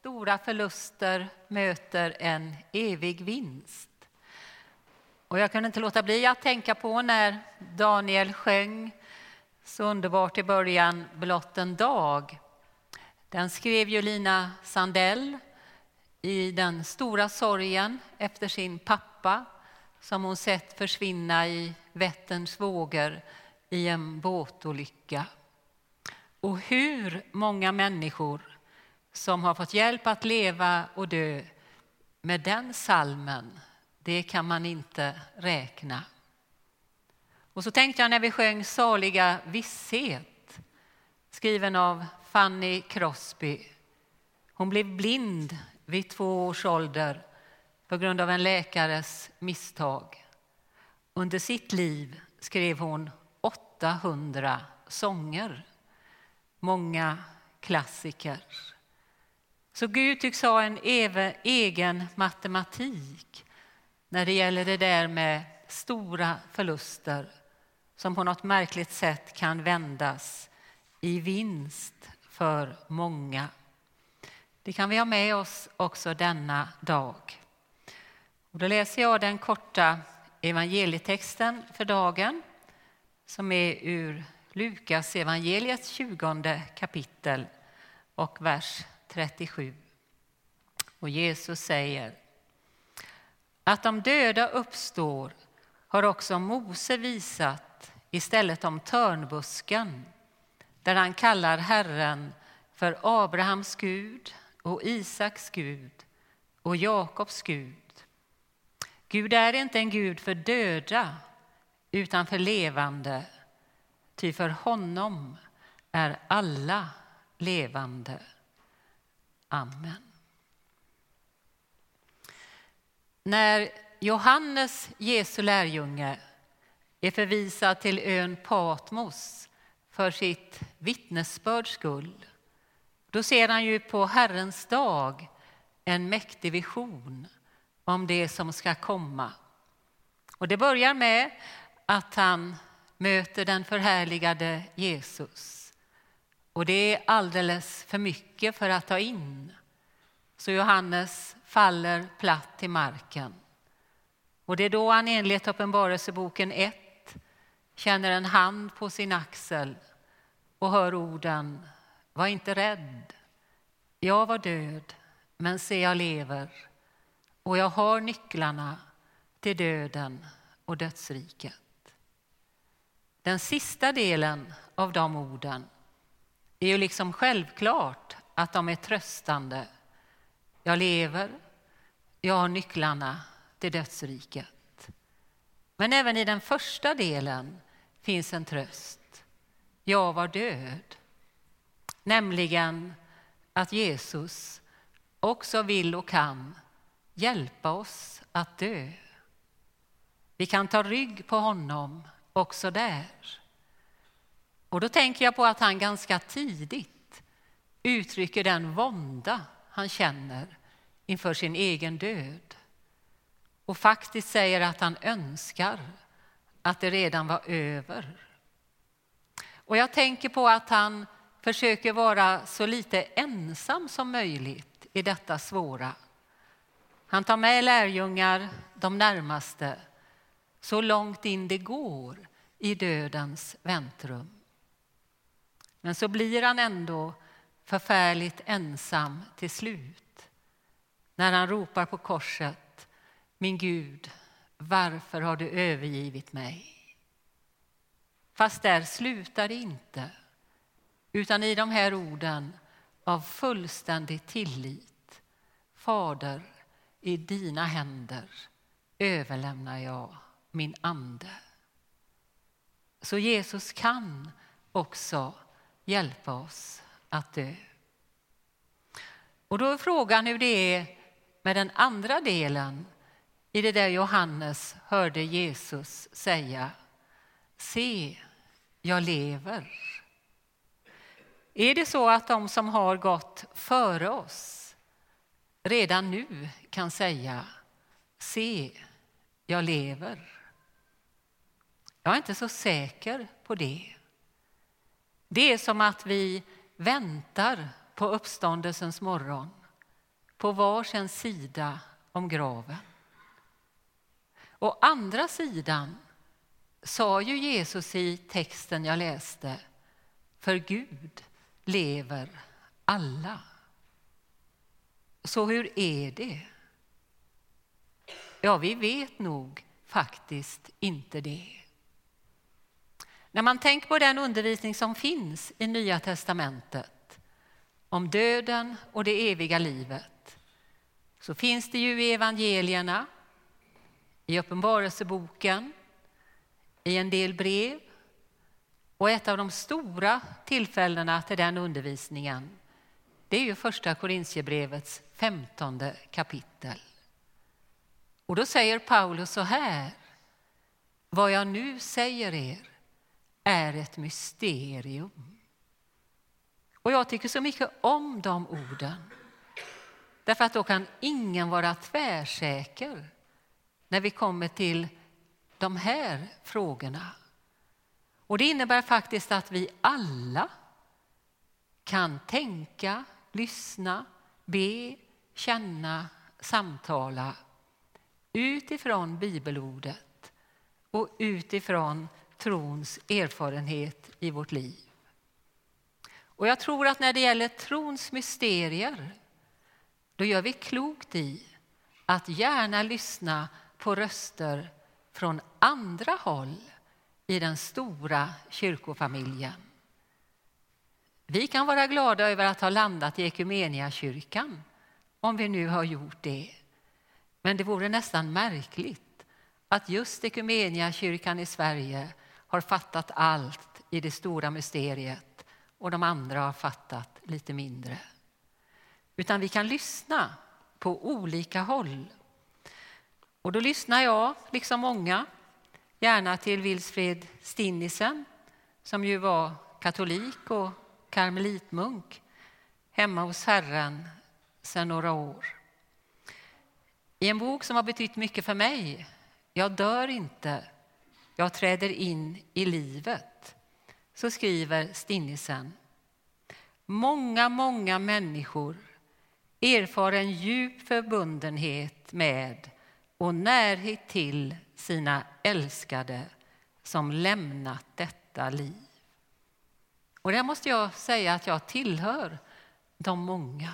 stora förluster möter en evig vinst. Och jag kunde inte låta bli att tänka på när Daniel sjöng så underbart i början, Blott en dag. Den skrev ju Lina Sandell i den stora sorgen efter sin pappa som hon sett försvinna i Vätterns vågor i en båtolycka. Och hur många människor som har fått hjälp att leva och dö med den salmen, det kan man inte räkna. Och så tänkte jag när vi sjöng Saliga visshet, skriven av Fanny Crosby. Hon blev blind vid två års ålder på grund av en läkares misstag. Under sitt liv skrev hon 800 sånger, många klassiker. Så Gud tycks ha en egen matematik när det gäller det där med stora förluster som på något märkligt sätt kan vändas i vinst för många. Det kan vi ha med oss också denna dag. Och då läser jag den korta evangelietexten för dagen som är ur Lukas evangeliets 20 kapitel och vers 37. Och Jesus säger att de döda uppstår har också Mose visat istället om törnbusken där han kallar Herren för Abrahams Gud och Isaks Gud och Jakobs Gud. Gud är inte en Gud för döda utan för levande, ty för honom är alla levande. Amen. När Johannes, Jesu lärjunge, är förvisad till ön Patmos för sitt vittnesbörds skull, då ser han ju på Herrens dag en mäktig vision om det som ska komma. Och det börjar med att han möter den förhärligade Jesus. Och det är alldeles för mycket för att ta in. Så Johannes faller platt till marken. Och det är då han enligt Uppenbarelseboken 1 känner en hand på sin axel och hör orden Var inte rädd. Jag var död, men se jag lever och jag har nycklarna till döden och dödsriket. Den sista delen av de orden är ju liksom självklart att de är tröstande. Jag lever, jag har nycklarna till dödsriket. Men även i den första delen finns en tröst. Jag var död. Nämligen att Jesus också vill och kan hjälpa oss att dö. Vi kan ta rygg på honom också där. Och då tänker jag på att han ganska tidigt uttrycker den vånda han känner inför sin egen död. Och faktiskt säger att han önskar att det redan var över. Och jag tänker på att han försöker vara så lite ensam som möjligt i detta svåra. Han tar med lärjungar, de närmaste, så långt in det går i dödens väntrum. Men så blir han ändå förfärligt ensam till slut när han ropar på korset Min Gud, varför har du övergivit mig? Fast där slutar det inte, utan i de här orden av fullständig tillit. Fader, i dina händer överlämnar jag min ande. Så Jesus kan också hjälpa oss att dö. Och då är frågan hur det är med den andra delen i det där Johannes hörde Jesus säga Se, jag lever. Är det så att de som har gått före oss redan nu kan säga Se, jag lever? Jag är inte så säker på det. Det är som att vi väntar på uppståndelsens morgon på varsin sida om graven. Å andra sidan sa ju Jesus i texten jag läste, för Gud lever alla. Så hur är det? Ja, vi vet nog faktiskt inte det. När man tänker på den undervisning som finns i Nya testamentet om döden och det eviga livet så finns det ju i evangelierna, i Uppenbarelseboken, i en del brev och ett av de stora tillfällena till den undervisningen det är ju första Korintierbrevets femtonde kapitel. Och då säger Paulus så här. Vad jag nu säger er är ett mysterium. Och jag tycker så mycket om de orden. Därför att då kan ingen vara tvärsäker när vi kommer till de här frågorna. Och det innebär faktiskt att vi alla kan tänka, lyssna, be, känna, samtala utifrån bibelordet och utifrån trons erfarenhet i vårt liv. Och jag tror att när det gäller trons mysterier då gör vi klokt i att gärna lyssna på röster från andra håll i den stora kyrkofamiljen. Vi kan vara glada över att ha landat i Ekumeniakyrkan, om vi nu har gjort det. Men det vore nästan märkligt att just Ekumeniakyrkan i Sverige har fattat allt i det stora mysteriet och de andra har fattat lite mindre. Utan vi kan lyssna på olika håll. Och då lyssnar jag, liksom många, gärna till Wilsfred Stinnisen som ju var katolik och karmelitmunk hemma hos Herren sedan några år. I en bok som har betytt mycket för mig, Jag dör inte, jag träder in i livet, så skriver Stinnisen. Många, många människor erfar en djup förbundenhet med och närhet till sina älskade som lämnat detta liv. Och där måste jag säga att jag tillhör de många.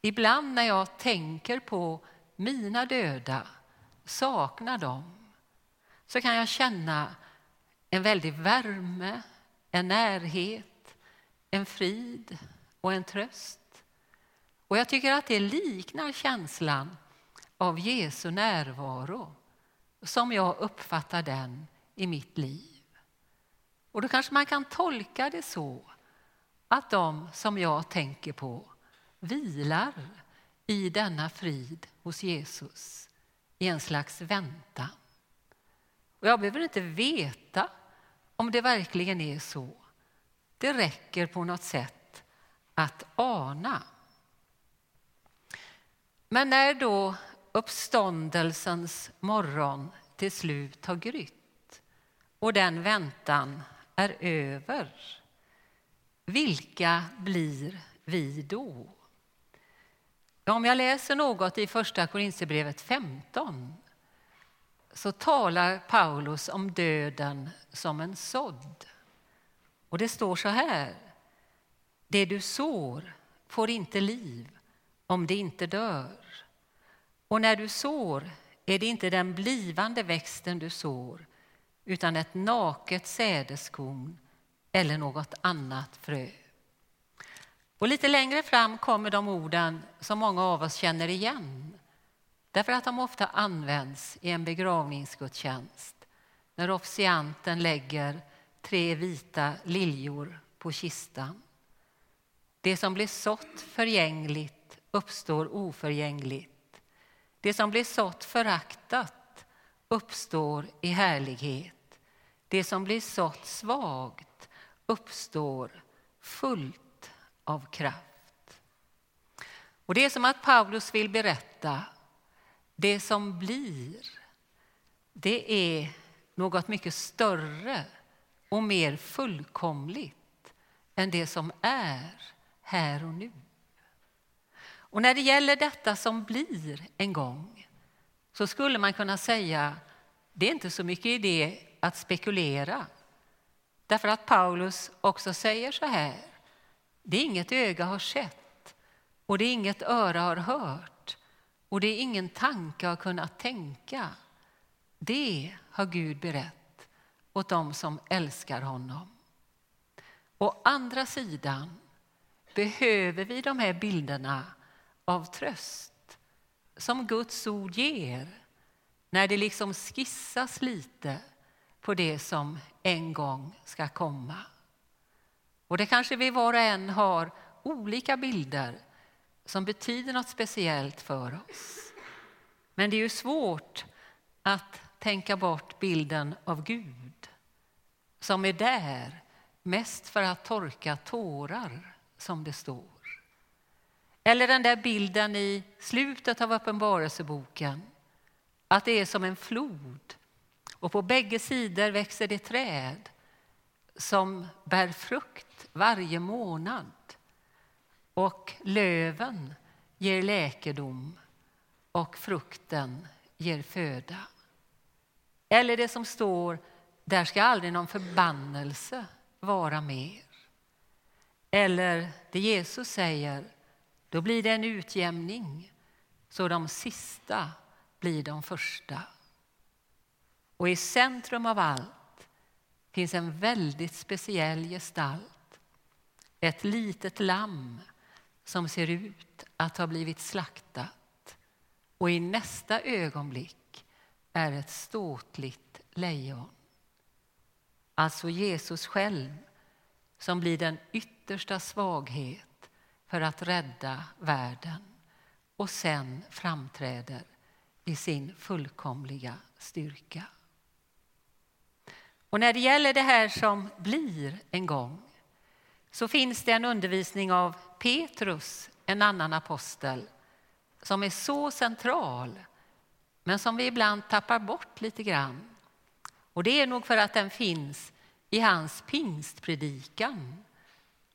Ibland när jag tänker på mina döda, saknar dem, så kan jag känna en väldig värme, en närhet, en frid och en tröst. Och jag tycker att det liknar känslan av Jesu närvaro som jag uppfattar den i mitt liv. Och då kanske man kan tolka det så att de som jag tänker på vilar i denna frid hos Jesus i en slags väntan. Och jag behöver inte veta om det verkligen är så. Det räcker på något sätt att ana. Men när då uppståndelsens morgon till slut har grytt och den väntan är över, vilka blir vi då? Om jag läser något i Första Korinthierbrevet 15 så talar Paulus om döden som en sådd. Och det står så här. Det du sår får inte liv om det inte dör. Och när du sår är det inte den blivande växten du sår utan ett naket sädeskorn eller något annat frö. Och lite längre fram kommer de orden som många av oss känner igen därför att de ofta används i en begravningsgudstjänst när officianten lägger tre vita liljor på kistan. Det som blir sått förgängligt uppstår oförgängligt. Det som blir sått föraktat uppstår i härlighet. Det som blir sått svagt uppstår fullt av kraft. Och Det är som att Paulus vill berätta det som blir, det är något mycket större och mer fullkomligt än det som är här och nu. Och när det gäller detta som blir en gång så skulle man kunna säga det är inte så mycket idé att spekulera. Därför att Paulus också säger så här. Det är inget öga har sett och det är inget öra har hört och det är ingen tanke har kunnat tänka. Det har Gud berett åt dem som älskar honom. Å andra sidan behöver vi de här bilderna av tröst som Guds ord ger när det liksom skissas lite på det som en gång ska komma. Och det kanske vi var och en har olika bilder som betyder något speciellt för oss. Men det är ju svårt att tänka bort bilden av Gud som är där mest för att torka tårar, som det står. Eller den där bilden i slutet av Uppenbarelseboken att det är som en flod och på bägge sidor växer det träd som bär frukt varje månad och löven ger läkedom och frukten ger föda. Eller det som står, där ska aldrig någon förbannelse vara mer. Eller det Jesus säger, då blir det en utjämning så de sista blir de första. Och i centrum av allt finns en väldigt speciell gestalt. Ett litet lamm som ser ut att ha blivit slaktat. Och i nästa ögonblick är ett ståtligt lejon. Alltså Jesus själv som blir den yttersta svaghet för att rädda världen och sen framträder i sin fullkomliga styrka. Och när det gäller det här som blir en gång så finns det en undervisning av Petrus, en annan apostel som är så central men som vi ibland tappar bort lite grann. Och det är nog för att den finns i hans pingstpredikan.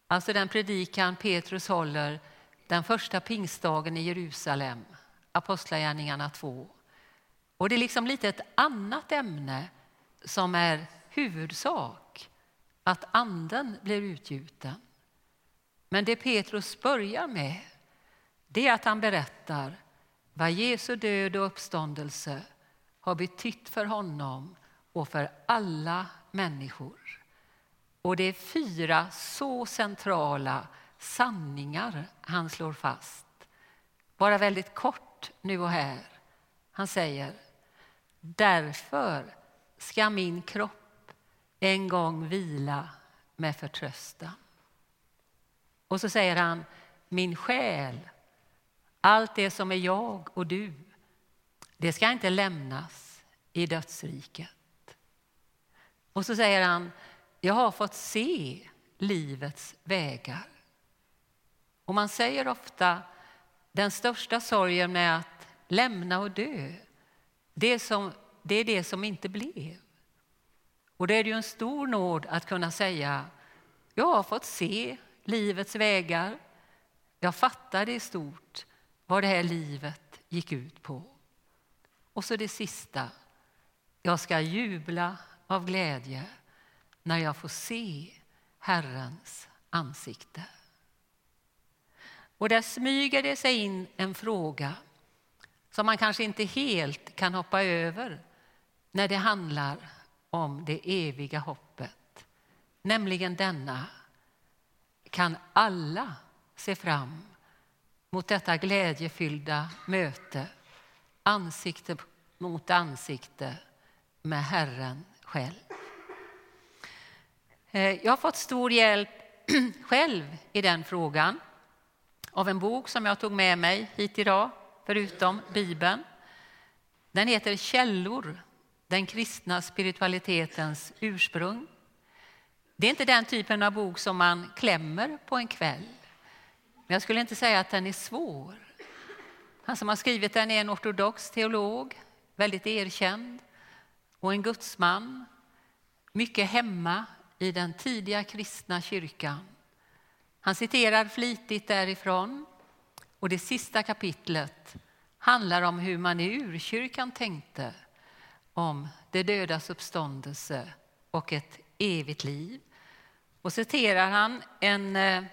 Alltså den predikan Petrus håller den första pingstdagen i Jerusalem, Apostlagärningarna 2. Och det är liksom lite ett annat ämne som är huvudsak, att anden blir utgjuten. Men det Petrus börjar med, det är att han berättar vad Jesu död och uppståndelse har betytt för honom och för alla människor. Och det är fyra så centrala sanningar han slår fast. Bara väldigt kort nu och här. Han säger Därför ska min kropp en gång vila med förtröstan. Och så säger han Min själ, allt det som är jag och du, det ska inte lämnas i dödsriket. Och så säger han, jag har fått se livets vägar. Och man säger ofta, den största sorgen med att lämna och dö, det, som, det är det som inte blev. Och det är ju en stor nåd att kunna säga, jag har fått se livets vägar. Jag fattade i stort vad det här livet gick ut på. Och så det sista, jag ska jubla av glädje när jag får se Herrens ansikte. Och där smyger det sig in en fråga som man kanske inte helt kan hoppa över när det handlar om det eviga hoppet. Nämligen denna. Kan alla se fram mot detta glädjefyllda möte ansikte mot ansikte med Herren själv. Eh, jag har fått stor hjälp själv i den frågan av en bok som jag tog med mig hit idag, förutom Bibeln. Den heter Källor, den kristna spiritualitetens ursprung. Det är inte den typen av bok som man klämmer på en kväll. Men jag skulle inte säga att den är svår. Han som har skrivit den är en ortodox teolog, väldigt erkänd och en gudsman, mycket hemma i den tidiga kristna kyrkan. Han citerar flitigt därifrån Och det sista kapitlet handlar om hur man i urkyrkan tänkte om det dödas uppståndelse och ett evigt liv. Och citerar han en eh,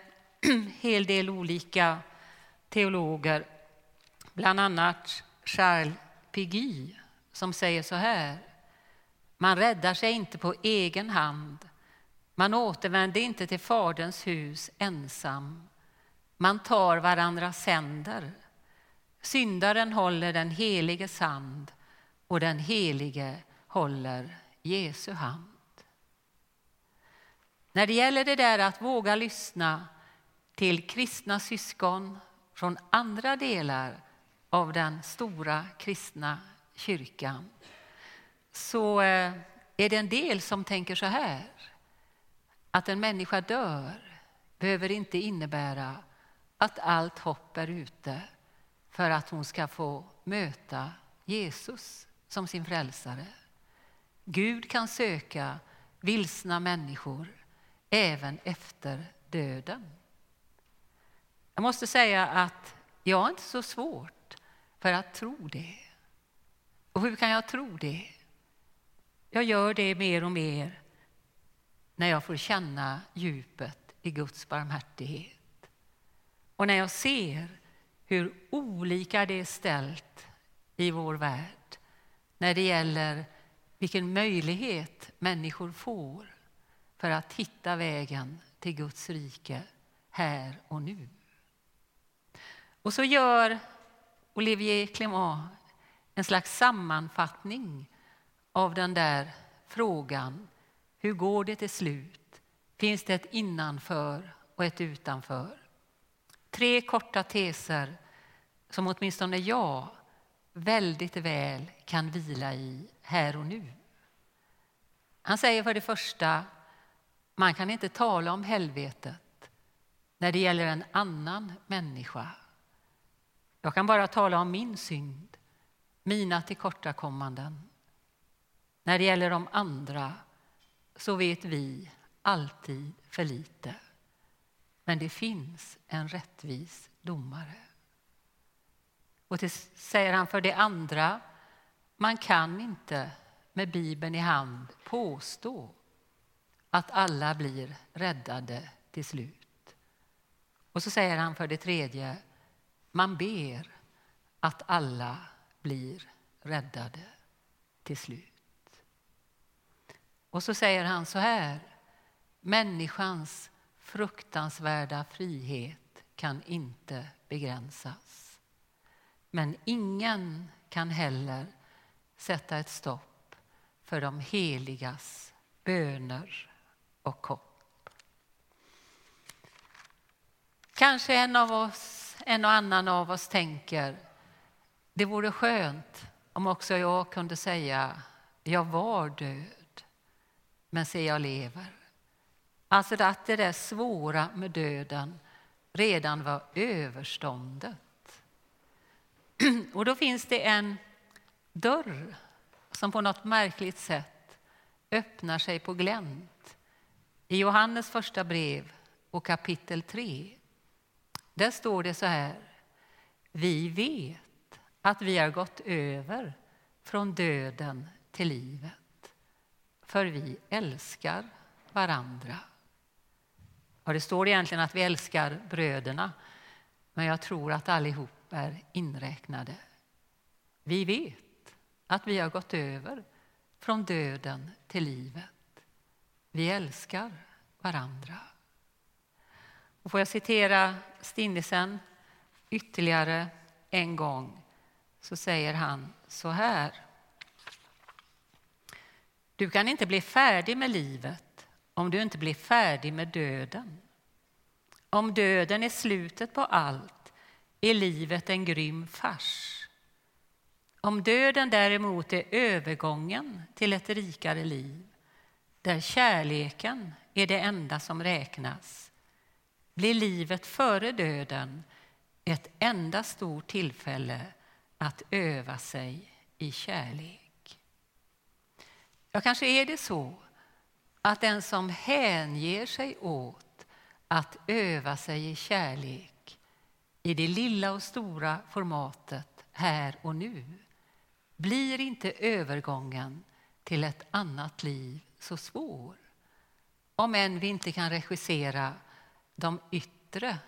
hel del olika teologer, bland annat Charles Piguy som säger så här. Man räddar sig inte på egen hand. Man återvänder inte till Faderns hus ensam. Man tar varandras händer. Syndaren håller den heliges hand och den helige håller Jesu hand. När det gäller det där att våga lyssna till kristna syskon från andra delar av den stora kristna kyrkan så eh, är det en del som tänker så här att en människa dör behöver inte innebära att allt hopp är ute för att hon ska få möta Jesus som sin frälsare. Gud kan söka vilsna människor även efter döden. Jag måste säga att jag har inte så svårt för att tro det. Och hur kan jag tro det? Jag gör det mer och mer när jag får känna djupet i Guds barmhärtighet. Och när jag ser hur olika det är ställt i vår värld när det gäller vilken möjlighet människor får för att hitta vägen till Guds rike här och nu. Och så gör Olivier Clément en slags sammanfattning av den där frågan. Hur går det till slut? Finns det ett innanför och ett utanför? Tre korta teser som åtminstone jag väldigt väl kan vila i här och nu. Han säger för det första, man kan inte tala om helvetet när det gäller en annan människa. Jag kan bara tala om min synd, mina tillkortakommanden. När det gäller de andra så vet vi alltid för lite. Men det finns en rättvis domare. Och det säger han för det andra, man kan inte med Bibeln i hand påstå att alla blir räddade till slut. Och så säger han för det tredje, man ber att alla blir räddade till slut. Och så säger han så här, människans fruktansvärda frihet kan inte begränsas. Men ingen kan heller sätta ett stopp för de heligas böner och hopp. Kanske en av oss en och annan av oss tänker det vore skönt om också jag kunde säga jag var död, men se jag lever. Alltså att det där svåra med döden redan var överståndet. Och då finns det en dörr som på något märkligt sätt öppnar sig på glänt. I Johannes första brev och kapitel 3 där står det så här. Vi vet att vi har gått över från döden till livet, för vi älskar varandra. Och det står egentligen att vi älskar bröderna, men jag tror att allihop är inräknade. Vi vet att vi har gått över från döden till livet. Vi älskar varandra. Och får jag citera Stinnesen ytterligare en gång så säger han så här. Du kan inte bli färdig med livet om du inte blir färdig med döden. Om döden är slutet på allt är livet en grym fars. Om döden däremot är övergången till ett rikare liv där kärleken är det enda som räknas blir livet före döden ett enda stort tillfälle att öva sig i kärlek. Ja, kanske är det så att den som hänger sig åt att öva sig i kärlek i det lilla och stora formatet här och nu blir inte övergången till ett annat liv så svår. Om än vi inte kan regissera de yttre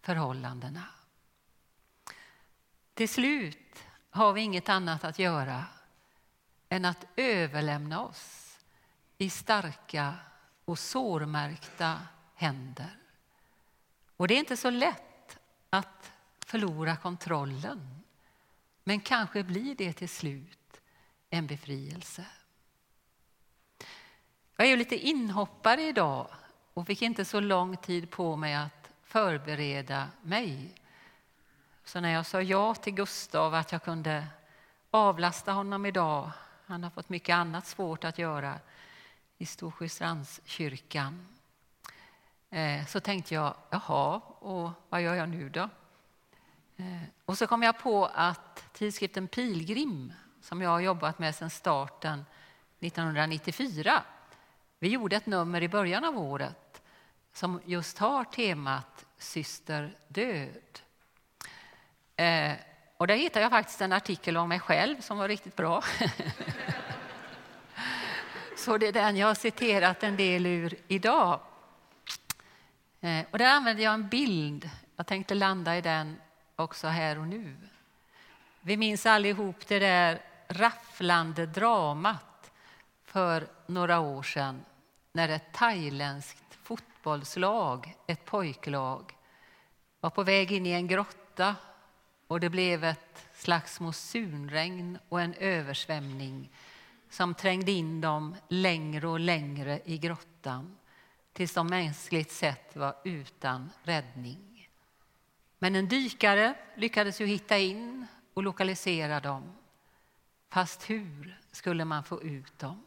förhållandena. Till slut har vi inget annat att göra än att överlämna oss i starka och sårmärkta händer. Och det är inte så lätt förlora kontrollen. Men kanske blir det till slut en befrielse. Jag är ju lite inhoppare idag och fick inte så lång tid på mig att förbereda mig. Så när jag sa ja till Gustav att jag kunde avlasta honom idag, han har fått mycket annat svårt att göra i Storsjöstrandskyrkan, eh, så tänkte jag, jaha, och vad gör jag nu då? Eh, och så kom jag på att tidskriften Pilgrim, som jag har jobbat med sedan starten 1994, vi gjorde ett nummer i början av året som just har temat Syster död. Eh, och där hittade jag faktiskt en artikel om mig själv som var riktigt bra. Så det är den jag har citerat en del ur idag. Eh, och där använde jag en bild. Jag tänkte landa i den också här och nu. Vi minns allihop det där rafflande dramat för några år sedan när ett thailändskt fotbollslag, ett pojklag, var på väg in i en grotta och det blev ett slags monsunregn och en översvämning som trängde in dem längre och längre i grottan tills de mänskligt sett var utan räddning. Men en dykare lyckades ju hitta in och lokalisera dem. Fast hur skulle man få ut dem?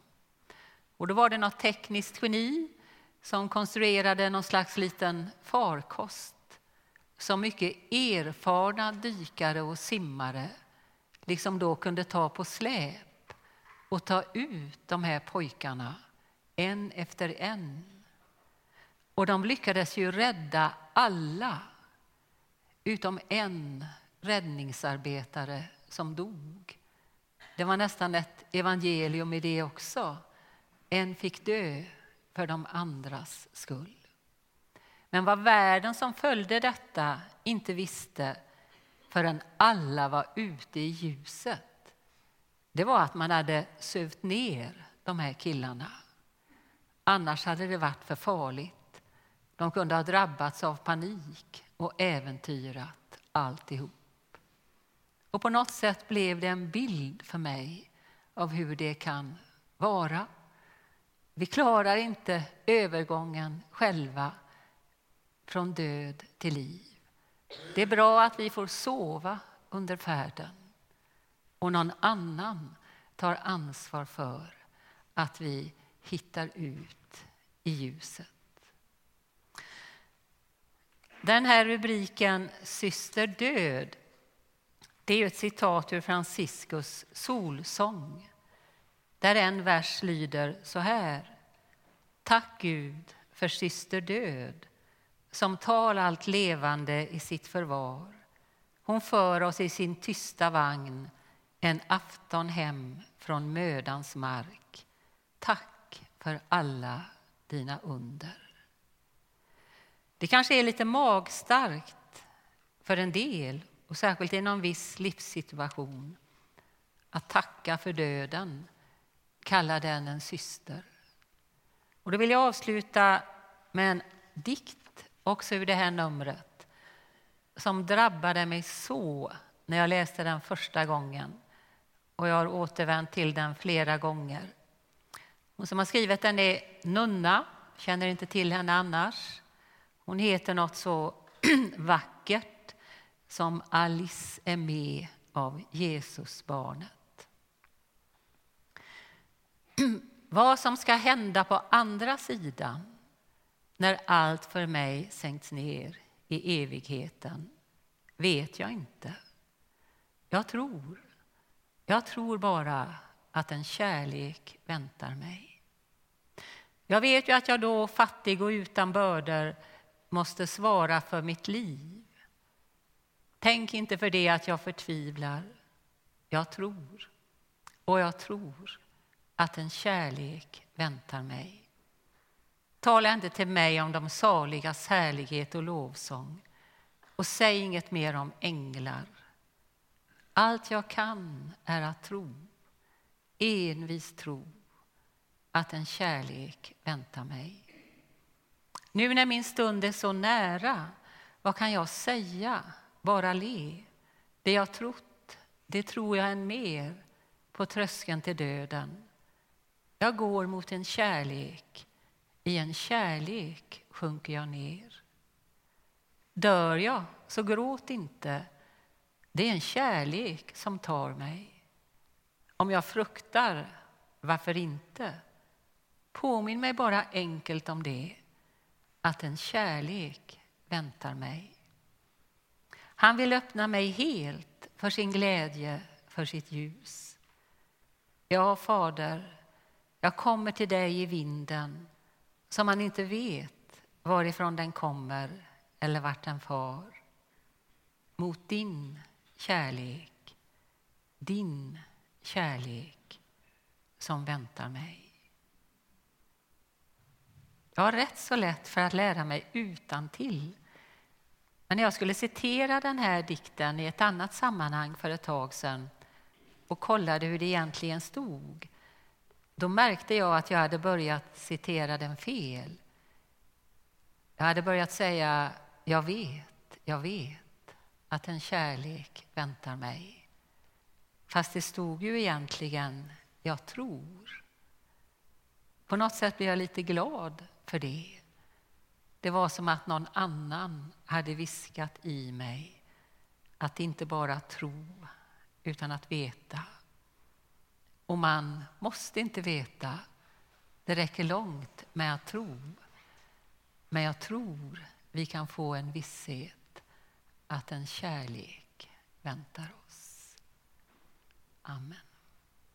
Och då var det något tekniskt geni som konstruerade någon slags liten farkost som mycket erfarna dykare och simmare liksom då kunde ta på släp och ta ut de här pojkarna en efter en. Och de lyckades ju rädda alla utom en räddningsarbetare som dog. Det var nästan ett evangelium i det också. En fick dö för de andras skull. Men vad världen som följde detta inte visste förrän alla var ute i ljuset, det var att man hade sövt ner de här killarna. Annars hade det varit för farligt. De kunde ha drabbats av panik och äventyrat alltihop. Och på något sätt blev det en bild för mig av hur det kan vara. Vi klarar inte övergången själva från död till liv. Det är bra att vi får sova under färden och någon annan tar ansvar för att vi hittar ut i ljuset. Den här rubriken Syster död det är ett citat ur Franciscus solsång där en vers lyder så här. Tack Gud för syster död som tar allt levande i sitt förvar. Hon för oss i sin tysta vagn en afton hem från mödans mark. Tack för alla dina under. Det kanske är lite magstarkt för en del, och särskilt i någon viss livssituation, att tacka för döden, kalla den en syster. Och då vill jag avsluta med en dikt också ur det här numret som drabbade mig så när jag läste den första gången. Och jag har återvänt till den flera gånger. Hon som har skrivit den är nunna, känner inte till henne annars. Hon heter något så vackert som Alice är med av Jesusbarnet. Vad som ska hända på andra sidan när allt för mig sänkts ner i evigheten vet jag inte. Jag tror. Jag tror bara att en kärlek väntar mig. Jag vet ju att jag då, fattig och utan bördor, måste svara för mitt liv. Tänk inte för det att jag förtvivlar. Jag tror, och jag tror att en kärlek väntar mig. Tala inte till mig om de saligas härlighet och lovsång och säg inget mer om änglar. Allt jag kan är att tro, envis tro att en kärlek väntar mig. Nu när min stund är så nära, vad kan jag säga? Bara le. Det jag trott, det tror jag än mer på tröskeln till döden. Jag går mot en kärlek, i en kärlek sjunker jag ner. Dör jag, så gråt inte. Det är en kärlek som tar mig. Om jag fruktar, varför inte? Påminn mig bara enkelt om det, att en kärlek väntar mig. Han vill öppna mig helt för sin glädje, för sitt ljus. Ja, Fader, jag kommer till dig i vinden som man inte vet varifrån den kommer eller vart den far. Mot din kärlek, din kärlek som väntar mig. Jag har rätt så lätt för att lära mig utan till. Men när jag skulle citera den här dikten i ett annat sammanhang för ett tag sedan och kollade hur det egentligen stod, då märkte jag att jag hade börjat citera den fel. Jag hade börjat säga jag vet, jag vet att en kärlek väntar mig. Fast det stod ju egentligen jag tror. På något sätt blev jag lite glad för det. Det var som att någon annan hade viskat i mig att inte bara tro, utan att veta. Och man måste inte veta. Det räcker långt med att tro. Men jag tror vi kan få en visshet att en kärlek väntar oss. Amen.